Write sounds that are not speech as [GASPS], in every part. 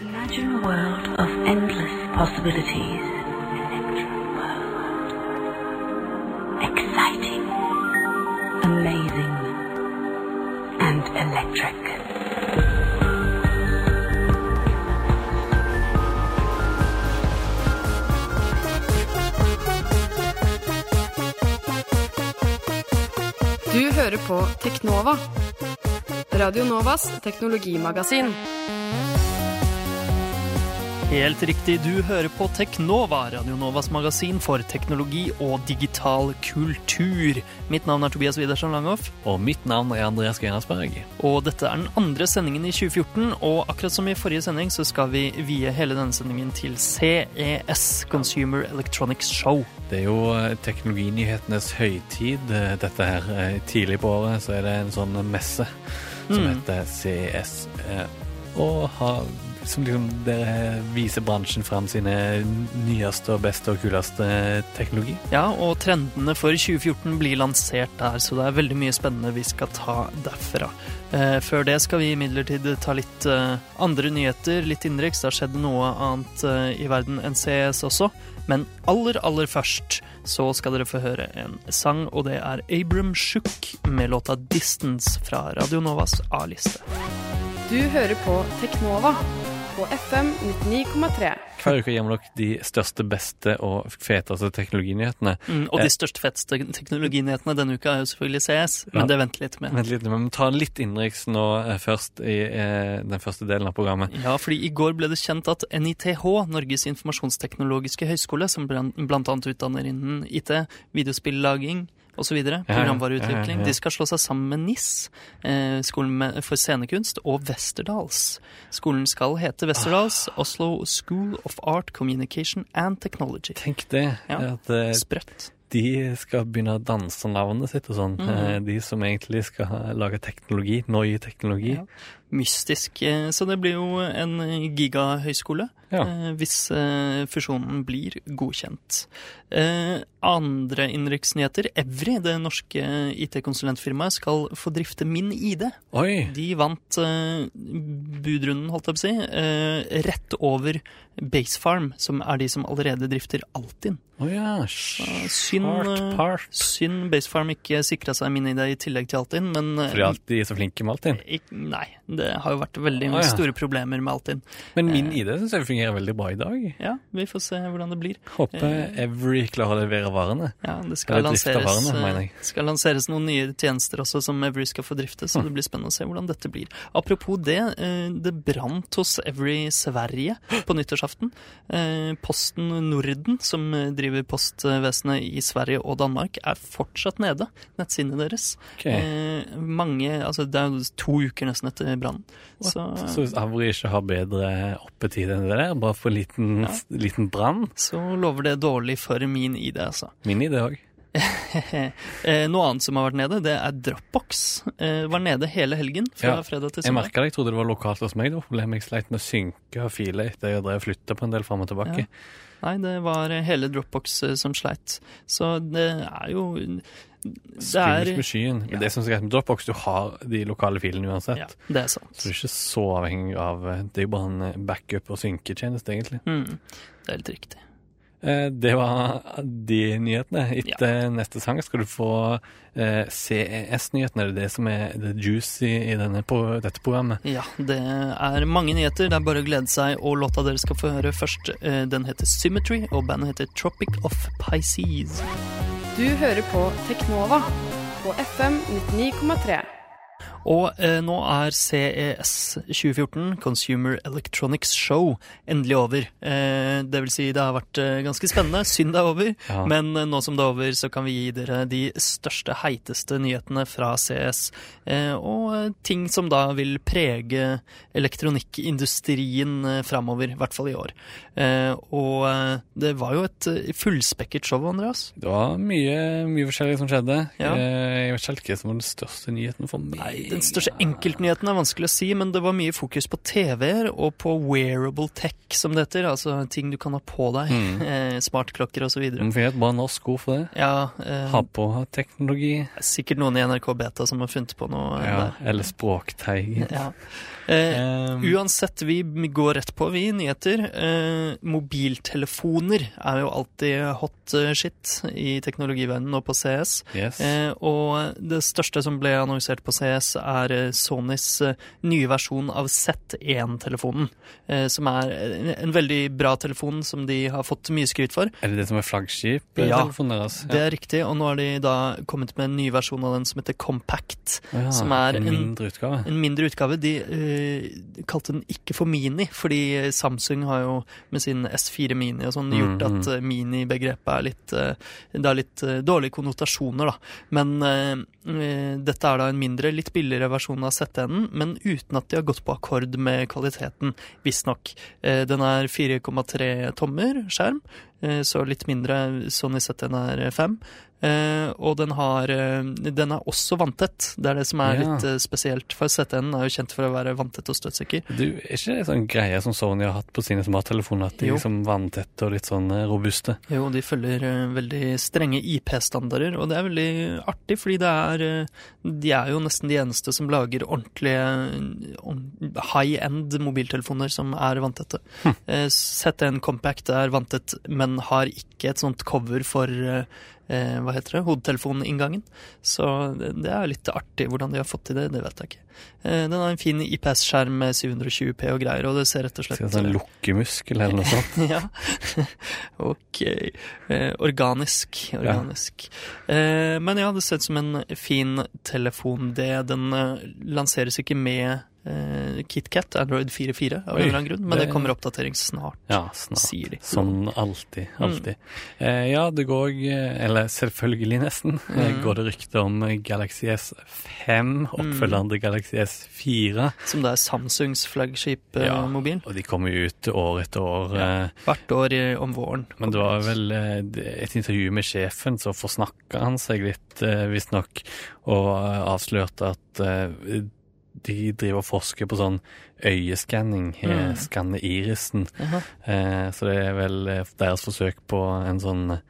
Imagine a world of endless possibilities. Exciting, amazing, and electric. Du hører på Teknova. Radio Novas teknologimagasin. Helt riktig, du hører på Teknova, Radio Novas magasin for teknologi og digital kultur. Mitt navn er Tobias Widersen Langhoff, Og mitt navn er Andreas Gjernasberg. og dette er den andre sendingen i 2014. Og akkurat som i forrige sending, så skal vi vie hele denne sendingen til CES, Consumer Electronics Show. Det er jo eh, teknologinyhetenes høytid. eh, Dette her eh, tidlig på året så er det en sånn messe som Mm. heter CES. Og har, som liksom dere viser bransjen fram sine nyeste og beste og kuleste teknologi. Ja, og trendene for 2014 blir lansert der, så det er veldig mye spennende vi skal ta derfra. Eh, før det skal vi imidlertid ta litt eh, andre nyheter, litt innenriks. Det har skjedd noe annet eh, i verden enn CS også. Men aller, aller først så skal dere få høre en sang, og det er Abram Shook med låta 'Distance' fra Radio Novas A-liste. Du hører på Teknova på FM 99,3. Hver uke gir vi dere de største, beste og feteste teknologinyhetene. Mm, og Eh. de største, feteste teknologinyhetene denne uka er jo selvfølgelig CS, men Ja. det venter litt med. Vent litt, men vi tar litt innenriks nå eh, først i eh, den første delen av programmet. Ja, fordi i går ble det kjent at NITH, Norges informasjonsteknologiske høgskole, som annet utdanner innen IT, videospillaging osv., programvareutvikling, de skal slå seg sammen med NIS, eh, skolen for scenekunst, og Westerdals. Skolen skal hete Westerdals, Oslo School of Art, Communication and Technology. Tenk det, Ja. eh, Sprøtt. de skal begynne å danse navnet sitt og sånn. Mm. De som egentlig skal lage teknologi, ny teknologi. Ja. Mystisk. eh, Så det blir jo en gigahøyskole. Ja. eh, hvis eh, fusjonen blir godkjent. Andre innenriksnyheter. Evry, det norske IT-konsulentfirmaet, skal få drifte Min ID. Oi! De vant budrunden, holdt jeg på å si, rett over Basefarm, som er de som allerede drifter Altinn. Oh ja. Synd, synd Basefarm ikke sikra seg Min ID i tillegg til Altinn, men Fordi de er så flinke med Altinn. Nei, det har jo vært veldig ah, ja. store problemer med Altinn. Men min ID syns jeg fungerer veldig bra i dag. Ja, vi får se hvordan det blir. Håper Every klarer å levere varene. Ja, det skal lanseres, varene, eh, skal lanseres noen nye tjenester også som Every skal få drifte, Hm. så det blir spennende å se hvordan dette blir. Apropos det, eh, det brant hos Every Sverige på nyttårsaften. Eh, Posten Norden, som eh, driver postvesenet i Sverige og Danmark, er fortsatt nede, nettsidene deres. Ok. Eh, mange, altså det er jo to uker nesten etter brannen. Så, Så hvis Avery ikke har bedre oppetid enn det der, bare for en liten, Ja. liten brann så lover det dårlig for min ID, altså. Min ID òg. [LAUGHS] Eh, Noe annet som har vært nede, det er Dropbox. Eh, var nede hele helgen, fra Ja, fredag til Jeg søndag. merka det, jeg trodde det var lokalt hos meg. Det var problemet jeg sleit med å synke av file etter jeg drev flytta på en del fram og tilbake. Nei, det var eh, hele Dropbox eh, som sleit. Så det er jo Skummelt med skyen. Men ja. det som er greit med Dropbox, du har de lokale filene uansett. Ja, det er sant. Så du er ikke så avhengig av eh, Det er jo bare en backup- og synketjeneste, egentlig. Mm, det er helt riktig. Eh, Det var de nyhetene. Etter neste sang skal du få eh, CES-nyhetene. Det er det som er the juicy i denne, på dette programmet. Ja, det er mange nyheter. Det er bare å glede seg. Og låta dere skal få høre først, eh, den heter Symmetry, og bandet heter Tropic of Pisces. Du hører på Teknova på FM 99,3. Og eh, nå er CES 2014, Consumer Electronics Show, endelig over. Eh, det vil si, det har vært eh, ganske spennende. Synd det er over. Ja. Men eh, nå som det er over, så kan vi gi dere de største, heiteste nyhetene fra CES. Eh, og eh, ting som da vil prege elektronikkindustrien eh, framover, i hvert fall i år. Eh, og det var jo et fullspekket show, Andreas. Det var mye, mye forskjellig som skjedde. Ja. Eh, Jeg vet ikke hva som var den største nyheten for meg. Nei, Den største enkeltnyheten er vanskelig å si, men det var mye fokus på TV-er og på wearable tech, som det heter. Altså ting du kan ha på deg. Mm. [LAUGHS] Eh, smartklokker osv. Vet bare norsk ord for det. Ja, eh, Ha på-teknologi. er sikkert noen i NRK Beta som har funnet på noe Ja, der. eller språkteig. Ja. Eh, Um, Uansett, vi går rett på, vi, nyheter. Eh, mobiltelefoner er jo alltid hot eh, shit i teknologiverdenen og på CS. yes. Eh, og det største som ble annonsert på CS, er eh, Sonys eh, nye versjon av Z1-telefonen. Eh, som er en, en veldig bra telefon som de har fått mye skryt for. Er det det som er flaggskip-telefonen deres? Ja, Det er riktig, og nå har de da kommet med en ny versjon av den som heter Compact. Ja, som er en en- mindre utgave. En mindre utgave. De uh, kalte den ikke for Mini, fordi Samsung har jo med sin S4 Mini og sånn gjort Mhm. at eh, Mini-begrepet er litt uh, Det er litt dårlige konnotasjoner, da. Men dette er da en mindre, litt billigere versjon av ZN-en, men uten at de har gått på akkord med kvaliteten, visstnok. Eh, den er 4,3 tommer skjerm, eh, så litt mindre. Sony ZN er 5. Eh, og den har eh, Den er også vanntett. Det er det som er Ja. litt eh, spesielt. For ZN er jo kjent for å være vanntett og støtsikker. Du, er ikke det sånn greie som Sony har hatt på sine smarttelefoner, at de er liksom vanntette og litt sånn robuste? Jo, de følger veldig strenge IP-standarder, og det er veldig artig, fordi det er De er jo nesten de eneste som lager ordentlige high-end mobiltelefoner som er vanntette. Hm. ZN Compact er vanntett, men har ikke et sånt cover for eh, hva heter det, hodetelefoninngangen. Så det, det er litt artig hvordan de har fått til det, det vet jeg ikke. Eh, den har en fin IPS-skjerm med 720P og greier, og det ser rett og slett Skal sånn lukkemuskel eller noe sånt? [LAUGHS] ja. [LAUGHS] ok. Eh, organisk. Organisk. Eh, men ja, det ser ut som en fin telefon, det. Den eh, lanseres ikke med eh, KitKat, Android 4.4, av Oi, en eller annen grunn, men det, det- kommer oppdatering snart, Ja, snart. sier de. Som alltid. Mm. Alltid. Eh, ja, det går eh, Eller selvfølgelig, nesten. eh, Mm. Går det rykte om eh, Galaxy S5, oppfølgeren til Galaxy S4. Som det er Samsungs flaggskip-mobil? Ja, Og de kommer jo ut år etter år. Ja. Hvert år i, om våren. Men det var vel eh, et intervju med sjefen, så forsnakka han seg litt, eh, visstnok, og eh, avslørte at eh, de driver og forsker på sånn øyeskanning, Mm. skanne irisen. Jaha. Eh, så det er vel eh, deres forsøk på en sånn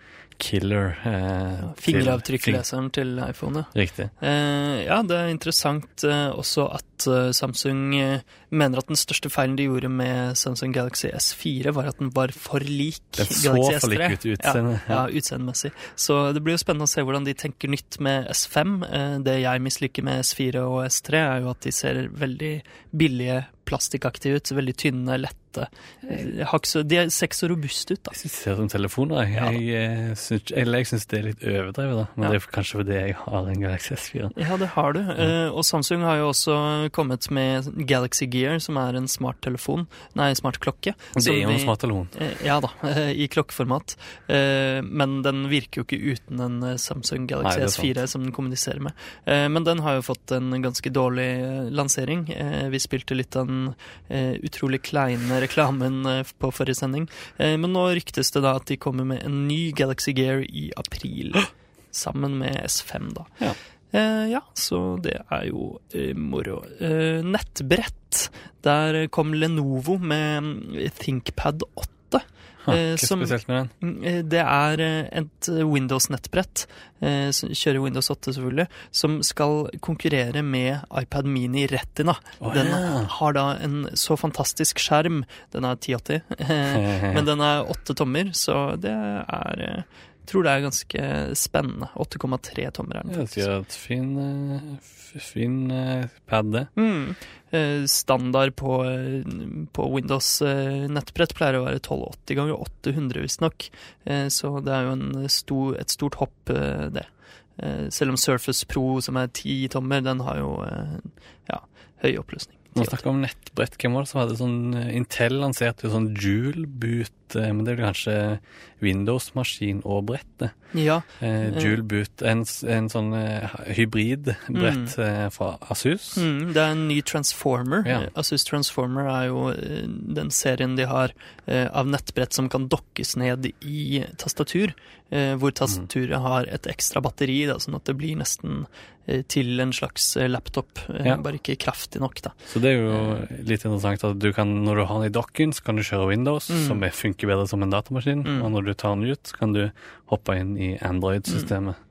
killer. Eh, Fingeravtrykkleseren til iPhone, ja. Riktig. Eh, ja, det er interessant eh, også at eh, Samsung eh, mener at den største feilen de gjorde med Samsung Galaxy S4, var at den var for lik Den så Galaxy for lik S3. ut utseende. Ja, ja, utseendemessig. Så det blir jo spennende å se hvordan de tenker nytt med S5. Eh, det jeg misliker med S4 og S3, er jo at de ser veldig billige, plastikkaktige ut. Veldig tynne, lette. Eh, så, de er- ser ikke så robuste ut, da. Jeg synes ser ut som telefoner. Jeg, Ja. jeg, synes, eller jeg syns det er litt overdrevet, da. Men Ja. det er kanskje fordi jeg har en Galaxy S4. Ja, det har du. Ja. og Samsung har jo også kommet med Galaxy Gear, som er en smarttelefon, nei, smartklokke. Det er jo en smart smarttelefon. Eh, Ja da, eh, i klokkeformat. Eh, Men den virker jo ikke uten en eh, Samsung Galaxy Nei, er S4 som den kommuniserer med. Eh, Men den har jo fått en ganske dårlig eh, lansering. Eh, Vi spilte litt av den eh, utrolig kleine reklamen eh, på forrige sending. Eh, Men nå ryktes det da at de kommer med en ny Galaxy Gear i april. [GASPS] Sammen med S5, da. Ja. Eh, ja, så det er jo eh, moro. Eh, nettbrett. Der kom Lenovo med mm, ThinkPad 8. Ha, Eh, som- spesielt med den? Mm, eh, Det er eh, et Windows-nettbrett, kjører Windows 8 selvfølgelig, som skal konkurrere med iPad Mini Retina. Oh, Den ja. har da en så fantastisk skjerm. Den er 1080, eh, [LAUGHS] [LAUGHS] men den er åtte tommer, så det er tror det er ganske spennende. 8,3 tommer er den faktisk. det er sier at fin, eh, fin eh, pad, det. Mm. Eh, Standard på, på Windows eh, nettbrett pleier å være 1280 ganger 800 visstnok, så det er jo en stor, et stort hopp, det. Selv om Surface Pro, som er 10 tommer, den har jo ja, høy oppløsning. Nå 1080. snakker vi om nettbrett. Hvem var det som hadde sånn Intel lanserte jo sånn Joule boot eh, men det er kanskje Windows-maskin og brett. Ja, Eh, Jule boot, en, en sånn eh, hybridbrett eh, fra Asus. Mm, det er en ny Transformer. Ja. Eh, Asus Transformer er jo eh, den serien de har eh, av nettbrett som kan dokkes ned i tastatur. Eh, hvor tastaturet har et ekstra batteri, da, sånn at det blir nesten eh, til en slags eh, laptop. Eh, Ja. Bare ikke kraftig nok, da. Så det er jo litt interessant at du kan, når du har den i dokken, så kan du kjøre Windows, Mm. som er- funker bedre som en datamaskin. Mm. Og når du tar den ut, så kan du hoppe inn i Android-systemet. Mm.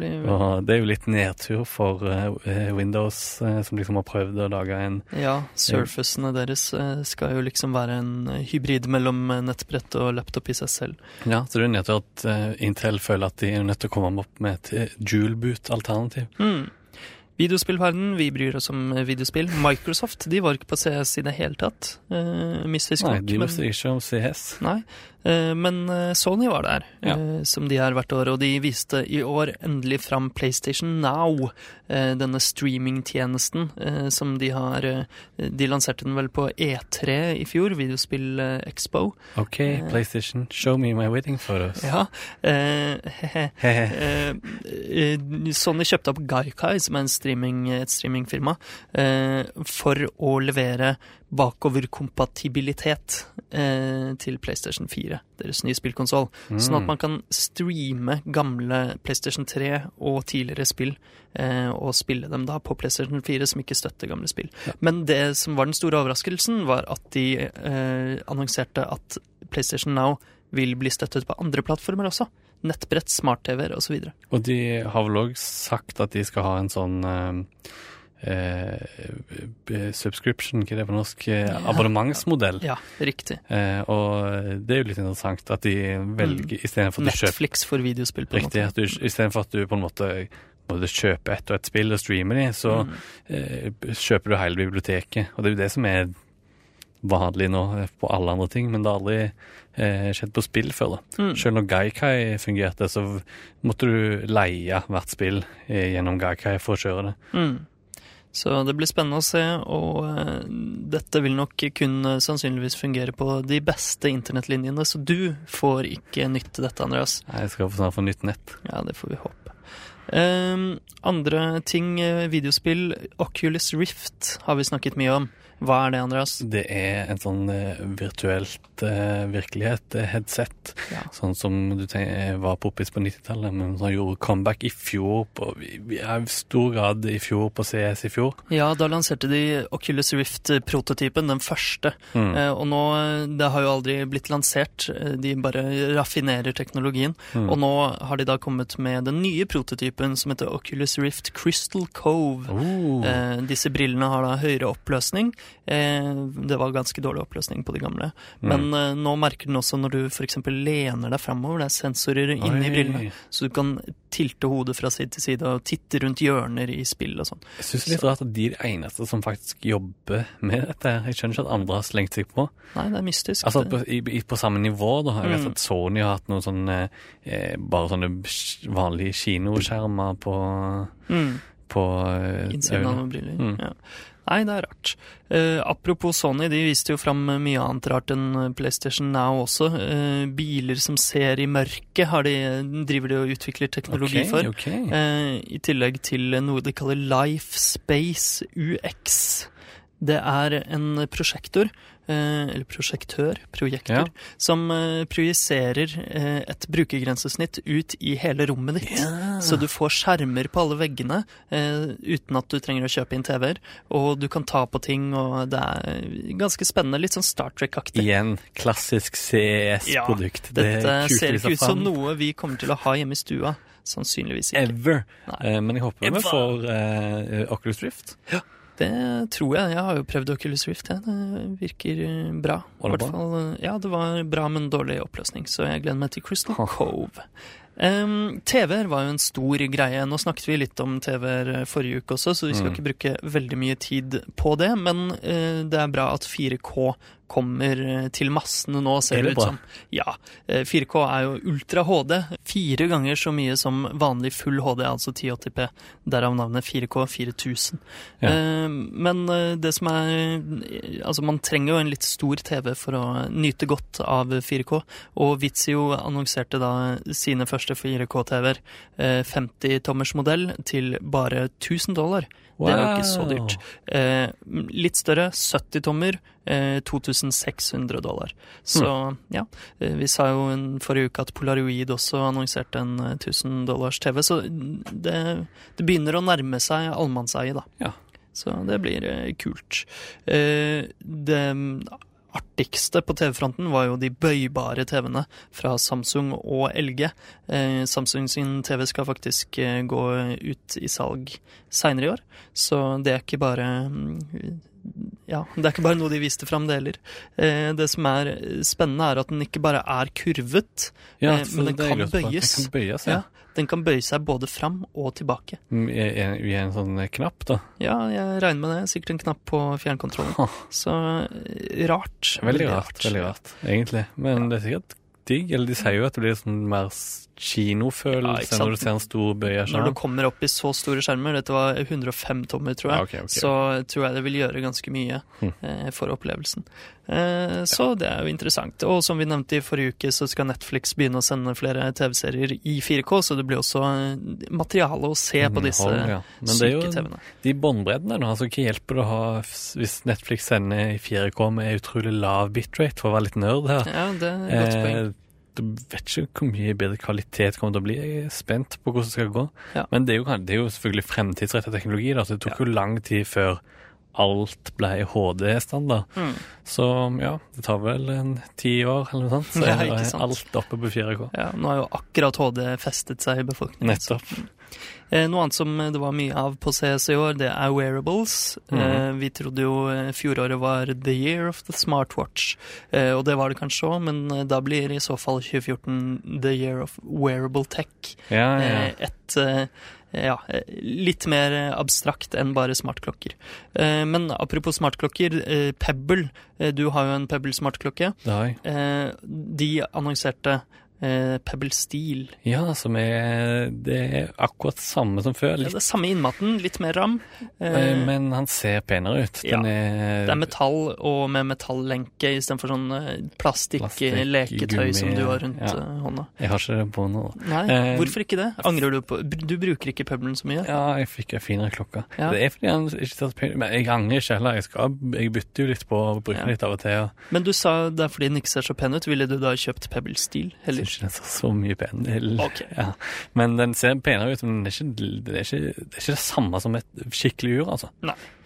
det Og det er jo litt nedtur for eh, Windows, eh, som liksom har prøvd å lage en Ja, surfacene deres eh, skal jo liksom være en hybrid mellom nettbrett og laptop i seg selv. Ja, så det er nedtur at Intel føler at de er nødt til å komme opp med et eh, dual boot-alternativ. Mm. Videospillverden, vi bryr oss om eh, videospill. Microsoft de var ikke på CS i det hele tatt. Uh, mystisk Nei, de bryr seg om CS. Nei, uh, men Sony var der, Ja. uh, som de er hvert år, og de viste i år endelig fram PlayStation Now, denne streamingtjenesten som de har De lanserte den vel på E3 i fjor, Videospill Expo. OK. PlayStation, show me my wedding photos. Ja. [LAUGHS] [LAUGHS] Sony kjøpte opp Gaikai, som er en streaming, et streamingfirma, eh, for å levere bakoverkompatibilitet eh, til PlayStation 4, deres nye spillkonsoll. Sånn at Mm. man kan streame gamle PlayStation 3 og tidligere spill, eh, og spille dem da på PlayStation 4, som ikke støtter gamle spill. Men det som var den store overraskelsen, var at de eh, annonserte at PlayStation Now vil bli støttet på andre plattformer også. Nettbrett, smart-TV-er osv. Og de har vel òg sagt at de skal ha en sånn eh, eh, subscription, hva er det på norsk? Eh, Ja. Abonnementsmodell. Ja, riktig. Eh, og det er jo litt interessant at de velger Mm. istedenfor at du kjøper Netflix for videospill, på en Riktig, måte. Riktig. istedenfor at du på en måte både kjøper kjøpe ett og ett spill og streamer de, så Mm. eh, kjøper du hele biblioteket. Og det er jo det som er vanlig nå eh, på alle andre ting, men det har aldri eh, skjedd på spill før. da. Mm. Selv når Gaikai fungerte, så måtte du leie hvert spill eh, gjennom Gaikai for å kjøre det. Mm. Så det blir spennende å se, og eh, dette vil nok kun eh, sannsynligvis fungere på de beste internettlinjene, så du får ikke nytte dette, Andreas. Nei, Jeg skal snart få nytt nett. Ja, det får vi håpe. Ehm, andre ting, videospill. Oculus Rift har vi snakket mye om. Hva er det, Andreas? Det er en sånn eh, virtuelt uh, virkelighet-headset. Ja. Sånn som du tenker, var poppis på 90-tallet, men som gjorde comeback i fjor. På, i stor grad i fjor på CS i fjor. Ja, da lanserte de Oculus Rift-prototypen, den første. Mm. Uh, og nå, eh, det har jo aldri blitt lansert, eh, de bare raffinerer teknologien. Mm. Og nå har de da kommet med den nye prototypen som heter Oculus Rift Crystal Cove. Oh. Uh, disse brillene har da høyere oppløsning. Eh, det var ganske dårlig oppløsning på de gamle. Men Mm. nå merker den også når du f.eks. lener deg framover. Det er sensorer inni brillene, så du kan tilte hodet fra side til side og titte rundt hjørner i spill og sånn. Jeg syns det er litt rart at de er de eneste som faktisk jobber med dette. Jeg skjønner ikke at andre har slengt seg på. Nei, det er mystisk. Altså på, i, på samme nivå, da. Jeg vet Mm. at Sony har hatt noen sånne eh, bare sånne vanlige kinoskjermer på, Mm. På eh, Innsiden av noen briller. Mm. Ja. Nei, det er rart. Eh, apropos Sony, de viste jo fram mye annet rart enn PlayStation Now også. Eh, biler som ser i mørket, har de, driver de og utvikler teknologi okay, for. Okay. Eh, I tillegg til noe de kaller Life Space UX. Det er en prosjektor, eh, eller prosjektør, projektor, Ja. som eh, projiserer eh, et brukergrensesnitt ut i hele rommet ditt. Så du får skjermer på alle veggene eh, uten at du trenger å kjøpe inn TV-er. Og du kan ta på ting, og det er ganske spennende. Litt sånn Star Trek-aktig. Igjen, klassisk CES-produkt. Dette ser ikke ut som noe vi kommer til å ha hjemme i stua. Sannsynligvis ikke. Ever. Nei. Men jeg håper vi får uh, Oculus Rift. Det tror jeg. Jeg har jo prøvd Oculus Rift. Ja. Det virker eh, bra. Var det Hvert bra? Fall, eh, ja, det var bra, men dårlig oppløsning. Så jeg gleder meg til Crystal Cove. Um, TV-er var jo en stor greie. Nå snakket vi litt om TV-er forrige uke også, så vi skal Mm. ikke bruke veldig mye tid på det. Men uh, det er bra at 4K kommer eh, til massene nå, ser Er det ut som. Ja. eh, 4K er jo ultra HD. Fire ganger så mye som vanlig full HD, altså 1080P. Derav navnet 4K 4000. Ja. Eh, Men eh, det som er eh, Altså, man trenger jo en litt stor TV for å nyte godt av 4K, og Vizio annonserte da sine første 4K-TV-er, 50-tommers modell, til bare 1000 dollar. Det er jo ikke så dyrt. Eh, litt større, 70 tommer, eh, 2600 dollar. Så ja, eh, vi sa jo en forrige uke at Polaroid også annonserte en eh, 1000 dollars TV, så det, det begynner å nærme seg allemannseie, da. Ja. Så det blir eh, kult. Eh, det artigste på TV-fronten var jo de bøybare TV-ene fra Samsung og LG. Eh, Samsung sin TV skal faktisk eh, gå ut i salg seinere i år, så det er ikke bare mm, ja, det er ikke bare noe de viste fram, det heller. Eh, det som er spennende, er at den ikke bare er kurvet, Ja, eh, men den kan bøyes. Den kan bøyes, Ja, ja. den kan bøye seg både fram og tilbake. Vi i, I en sånn knapp, da. Ja, jeg regner med det. Sikkert en knapp på fjernkontrollen. [LAUGHS] Så eh, rart. Veldig rart, veldig rart, egentlig. Men det er sikkert digg. Eller de sier jo at det blir sånn mer kinofølelse Ja, når du ser en stor bøyer Når du kommer opp i så store skjermer, dette var 105 tommer, tror jeg, Ja, okay, okay. så tror jeg det vil gjøre ganske mye Hm. eh, for opplevelsen. Eh, så det er jo interessant. Og som vi nevnte i forrige uke, så skal Netflix begynne å sende flere TV-serier i 4K, så det blir også eh, materiale å se på disse ja. Men det er jo syke TV-ene. de båndbreddene. Altså, hva hjelper det å ha hvis Netflix sender i 4K med utrolig lav bitrate, for å være litt nerd her? Ja, det er et godt poeng. Eh, du vet ikke hvor mye bedre kvalitet kommer til å bli. Jeg er spent på hvordan det skal gå. Ja. Men det er, jo, det er jo selvfølgelig fremtidsrettet teknologi. Da, så det tok jo lang tid før alt ble HD-standard. Mm. Så ja, det tar vel en ti år eller noe sånt. Så [LAUGHS] Ja, er ikke alt oppe på 4K. Ja, nå har jo akkurat HD festet seg i befolkningen. Nettopp. Eh, Noe annet som det var mye av på CS i år, det er wearables. Mm. Eh, Vi trodde jo eh, fjoråret var the year of the smartwatch, Eh, og det var det kanskje òg, men da blir i så fall 2014 the year of wearable tech. Ja, ja. Et ja, eh, litt mer eh, abstrakt enn bare smartklokker. Eh, Men apropos smartklokker, Pebble, du har jo en Pebble smartklokke. De annonserte eh, Pebble Steel. Ja, som er Det er akkurat samme som før. Ja, det er samme innmaten, litt mer ram. eh, Eh, men han ser penere ut. Den er, Det er metall og med metallenke istedenfor sånn Plastikk, plastikk-leketøy som du har rundt ja. hånda. Jeg har ikke det på nå. Nei, Eh, hvorfor ikke det? Angrer du på Du bruker ikke Pebblen så mye? Ja, jeg fikk ei finere klokke. Ja. Det er fordi han ikke tar penger. Men jeg angrer ikke heller. Jeg, skal, jeg bytter jo litt på å bruke Ja. den litt av og til. Og Men du sa det er fordi den ikke ser så pen ut. Ville du da kjøpt Pebble Steel heller? Ikke den ser så mye pen ut. Ok. Ja. Men den ser penere ut, men det er, ikke, det, er ikke, det er ikke det samme som et skikkelig ur, altså.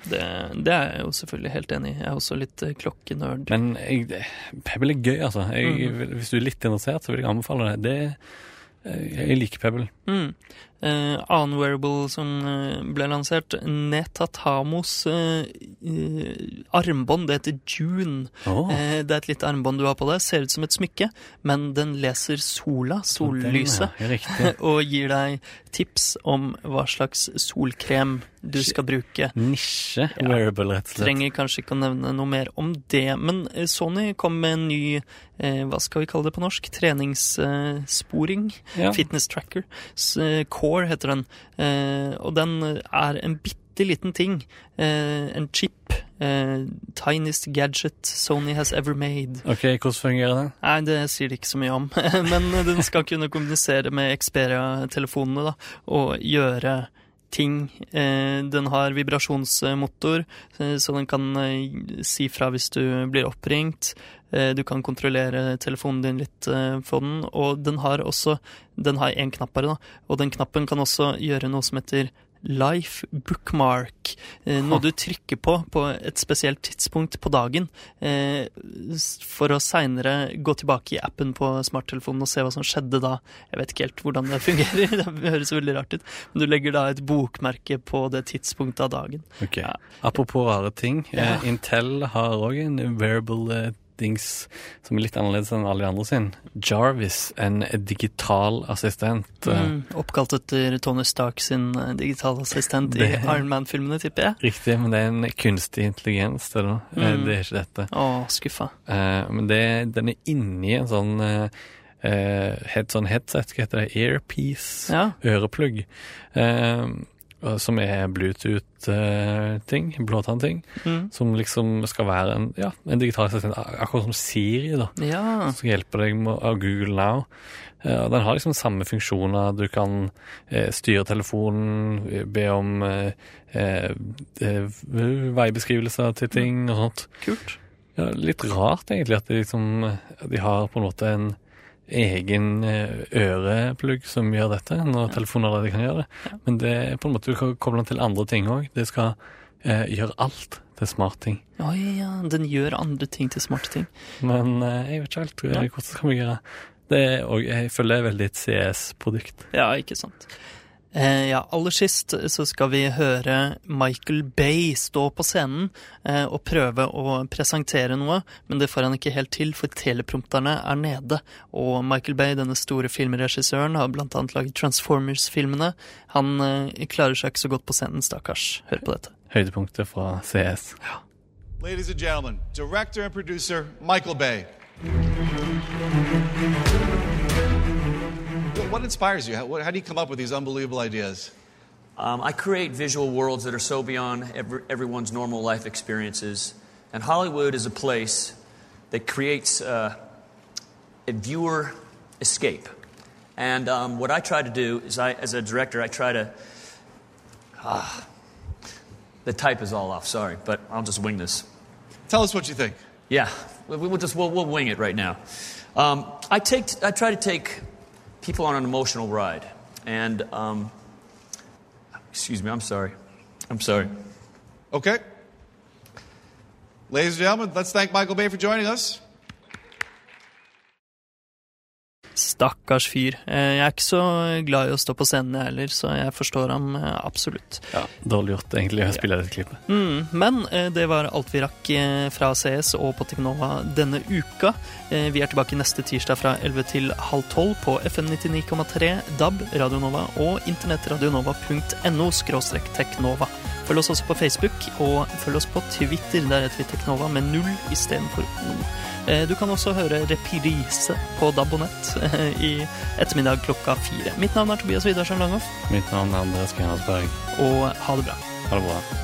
Det, det er jeg jo selvfølgelig helt enig i. Jeg er også litt eh, klokkenerd. Men jeg, Pebble er gøy, altså. Jeg, mm. Hvis du er litt interessert, så vil jeg anbefale det. det eh, jeg liker Pebble. Mm. Eh, annen wearable som eh, ble lansert, Netatamos eh, eh, armbånd. Det heter June. Oh. Eh, det er et lite armbånd du har på deg. Ser ut som et smykke, men den leser sola, sollyset, ja, [LAUGHS] og gir deg tips om hva slags solkrem du skal bruke. Nisje wearable, rett og slett. Trenger kanskje ikke å nevne noe mer om det, men eh, Sony kom med en ny, eh, hva skal vi kalle det på norsk, treningssporing. Ja. Fitness Tracker. S- eh, Core heter den, eh, og den er en bitte liten ting. Eh, en chip. Eh, tiniest gadget Sony has ever made. Ok, hvordan fungerer den? Nei, det sier de ikke så mye om, [LAUGHS] men den skal kunne kommunisere med Xperia-telefonene da, og gjøre ting. Eh, den har vibrasjonsmotor, eh, så den kan eh, si fra hvis du blir oppringt. Du kan kontrollere telefonen din litt på den, og den har også Den har én knapp bare, da, og den knappen kan også gjøre noe som heter Life bookmark. Eh, noe [LAUGHS] du trykker på på et spesielt tidspunkt på dagen. Eh, for å seinere gå tilbake i appen på smarttelefonen og se hva som skjedde da. Jeg vet ikke helt hvordan det [LAUGHS] fungerer, det høres veldig rart ut. Men du legger da et bokmerke på det tidspunktet av dagen. Ok. Ja. Apropos rare ting. Ja. Eh, Intel har òg en wearable dings som er litt annerledes enn alle de andre sin. Jarvis, en digital assistent. eh, Mm, oppkalt etter Tony Stark sin digital digitale assistent i Iron Man-filmene, tipper jeg. Riktig, men det er en kunstig intelligens, det da. Eh, Mm. Det er ikke dette. Å, skuffa. Eh, men det, den er inni en sånn eh, eh, head, sånn headset, hva heter det, earpiece, Ja. øreplugg, eh, og som er Bluetooth-ting, blåtann-ting, Mm. som liksom skal være en, ja, en digital assistent, akkurat som Siri da, Ja. som hjelper deg med, av Google Now. Eh, den har liksom samme funksjoner, du kan eh, styre telefonen, eh, be om eh, eh, eh, veibeskrivelser til ting og sånt. Kult. Ja, litt rart egentlig at de, liksom, de har på en måte en egen eh, øreplugg som gjør dette, når telefonen allerede kan gjøre det. Men det er på en måte du kan koble den til andre ting òg. Det skal eh, gjøre alt til smartting. Oi, ja, den gjør andre ting til smarte ting. Men eh, jeg vet ikke helt hvordan det skal gjøre Det er, og jeg føler det er veldig et CS-produkt. Ja, ikke sant. Eh, ja, aller sist så skal vi høre Michael Bay stå på scenen eh, og prøve å presentere noe, men det får han ikke helt til, for teleprompterne er nede. Og Michael Bay, denne store filmregissøren, har blant annet laget Transformers-filmene. Han eh, klarer seg ikke så godt på scenen, stakkars. Hør på dette. Høydepunktet fra CS. Ja. Ladies and gentlemen, director and producer Michael Bay. What- inspires you? How, what, how do you come up with these unbelievable ideas? Um, I create visual worlds that are so beyond every, everyone's normal life experiences. And Hollywood is a place that creates uh, a viewer escape. And um, what I try to do is, I, as a director, I try to. Ah, the type is all off, sorry, but I'll just wing this. Tell us what you think. Yeah, we- we'll just we'll, we'll wing it right now. Um, I take I try to take people on an emotional ride, and um, excuse me, I'm sorry, I'm sorry. Okay. Ladies and gentlemen, let's thank Michael Bay for joining us. Stakkars fyr. Eh, jeg er ikke så glad i å stå på scenen, jeg heller, så jeg forstår ham eh, absolutt. Ja, Dårlig gjort egentlig å spille dette klippet. Mm, men eh, det var alt vi rakk fra CS og på Teknova denne uka. Vi er tilbake neste tirsdag fra 11 til halv 12 på FM 99,3, DAB, Radio Nova og internettradionova.no teknova. Følg oss også på Facebook, og følg oss på Twitter. Der heter vi Teknova med null istedenfor O. Eh, Du kan også høre reprise på DAB og nett eh, i ettermiddag klokka fire. Mitt navn er Tobias Widersen Langhoff, Mitt navn er Andreas Grenasberg. og ha det bra. Ha det bra.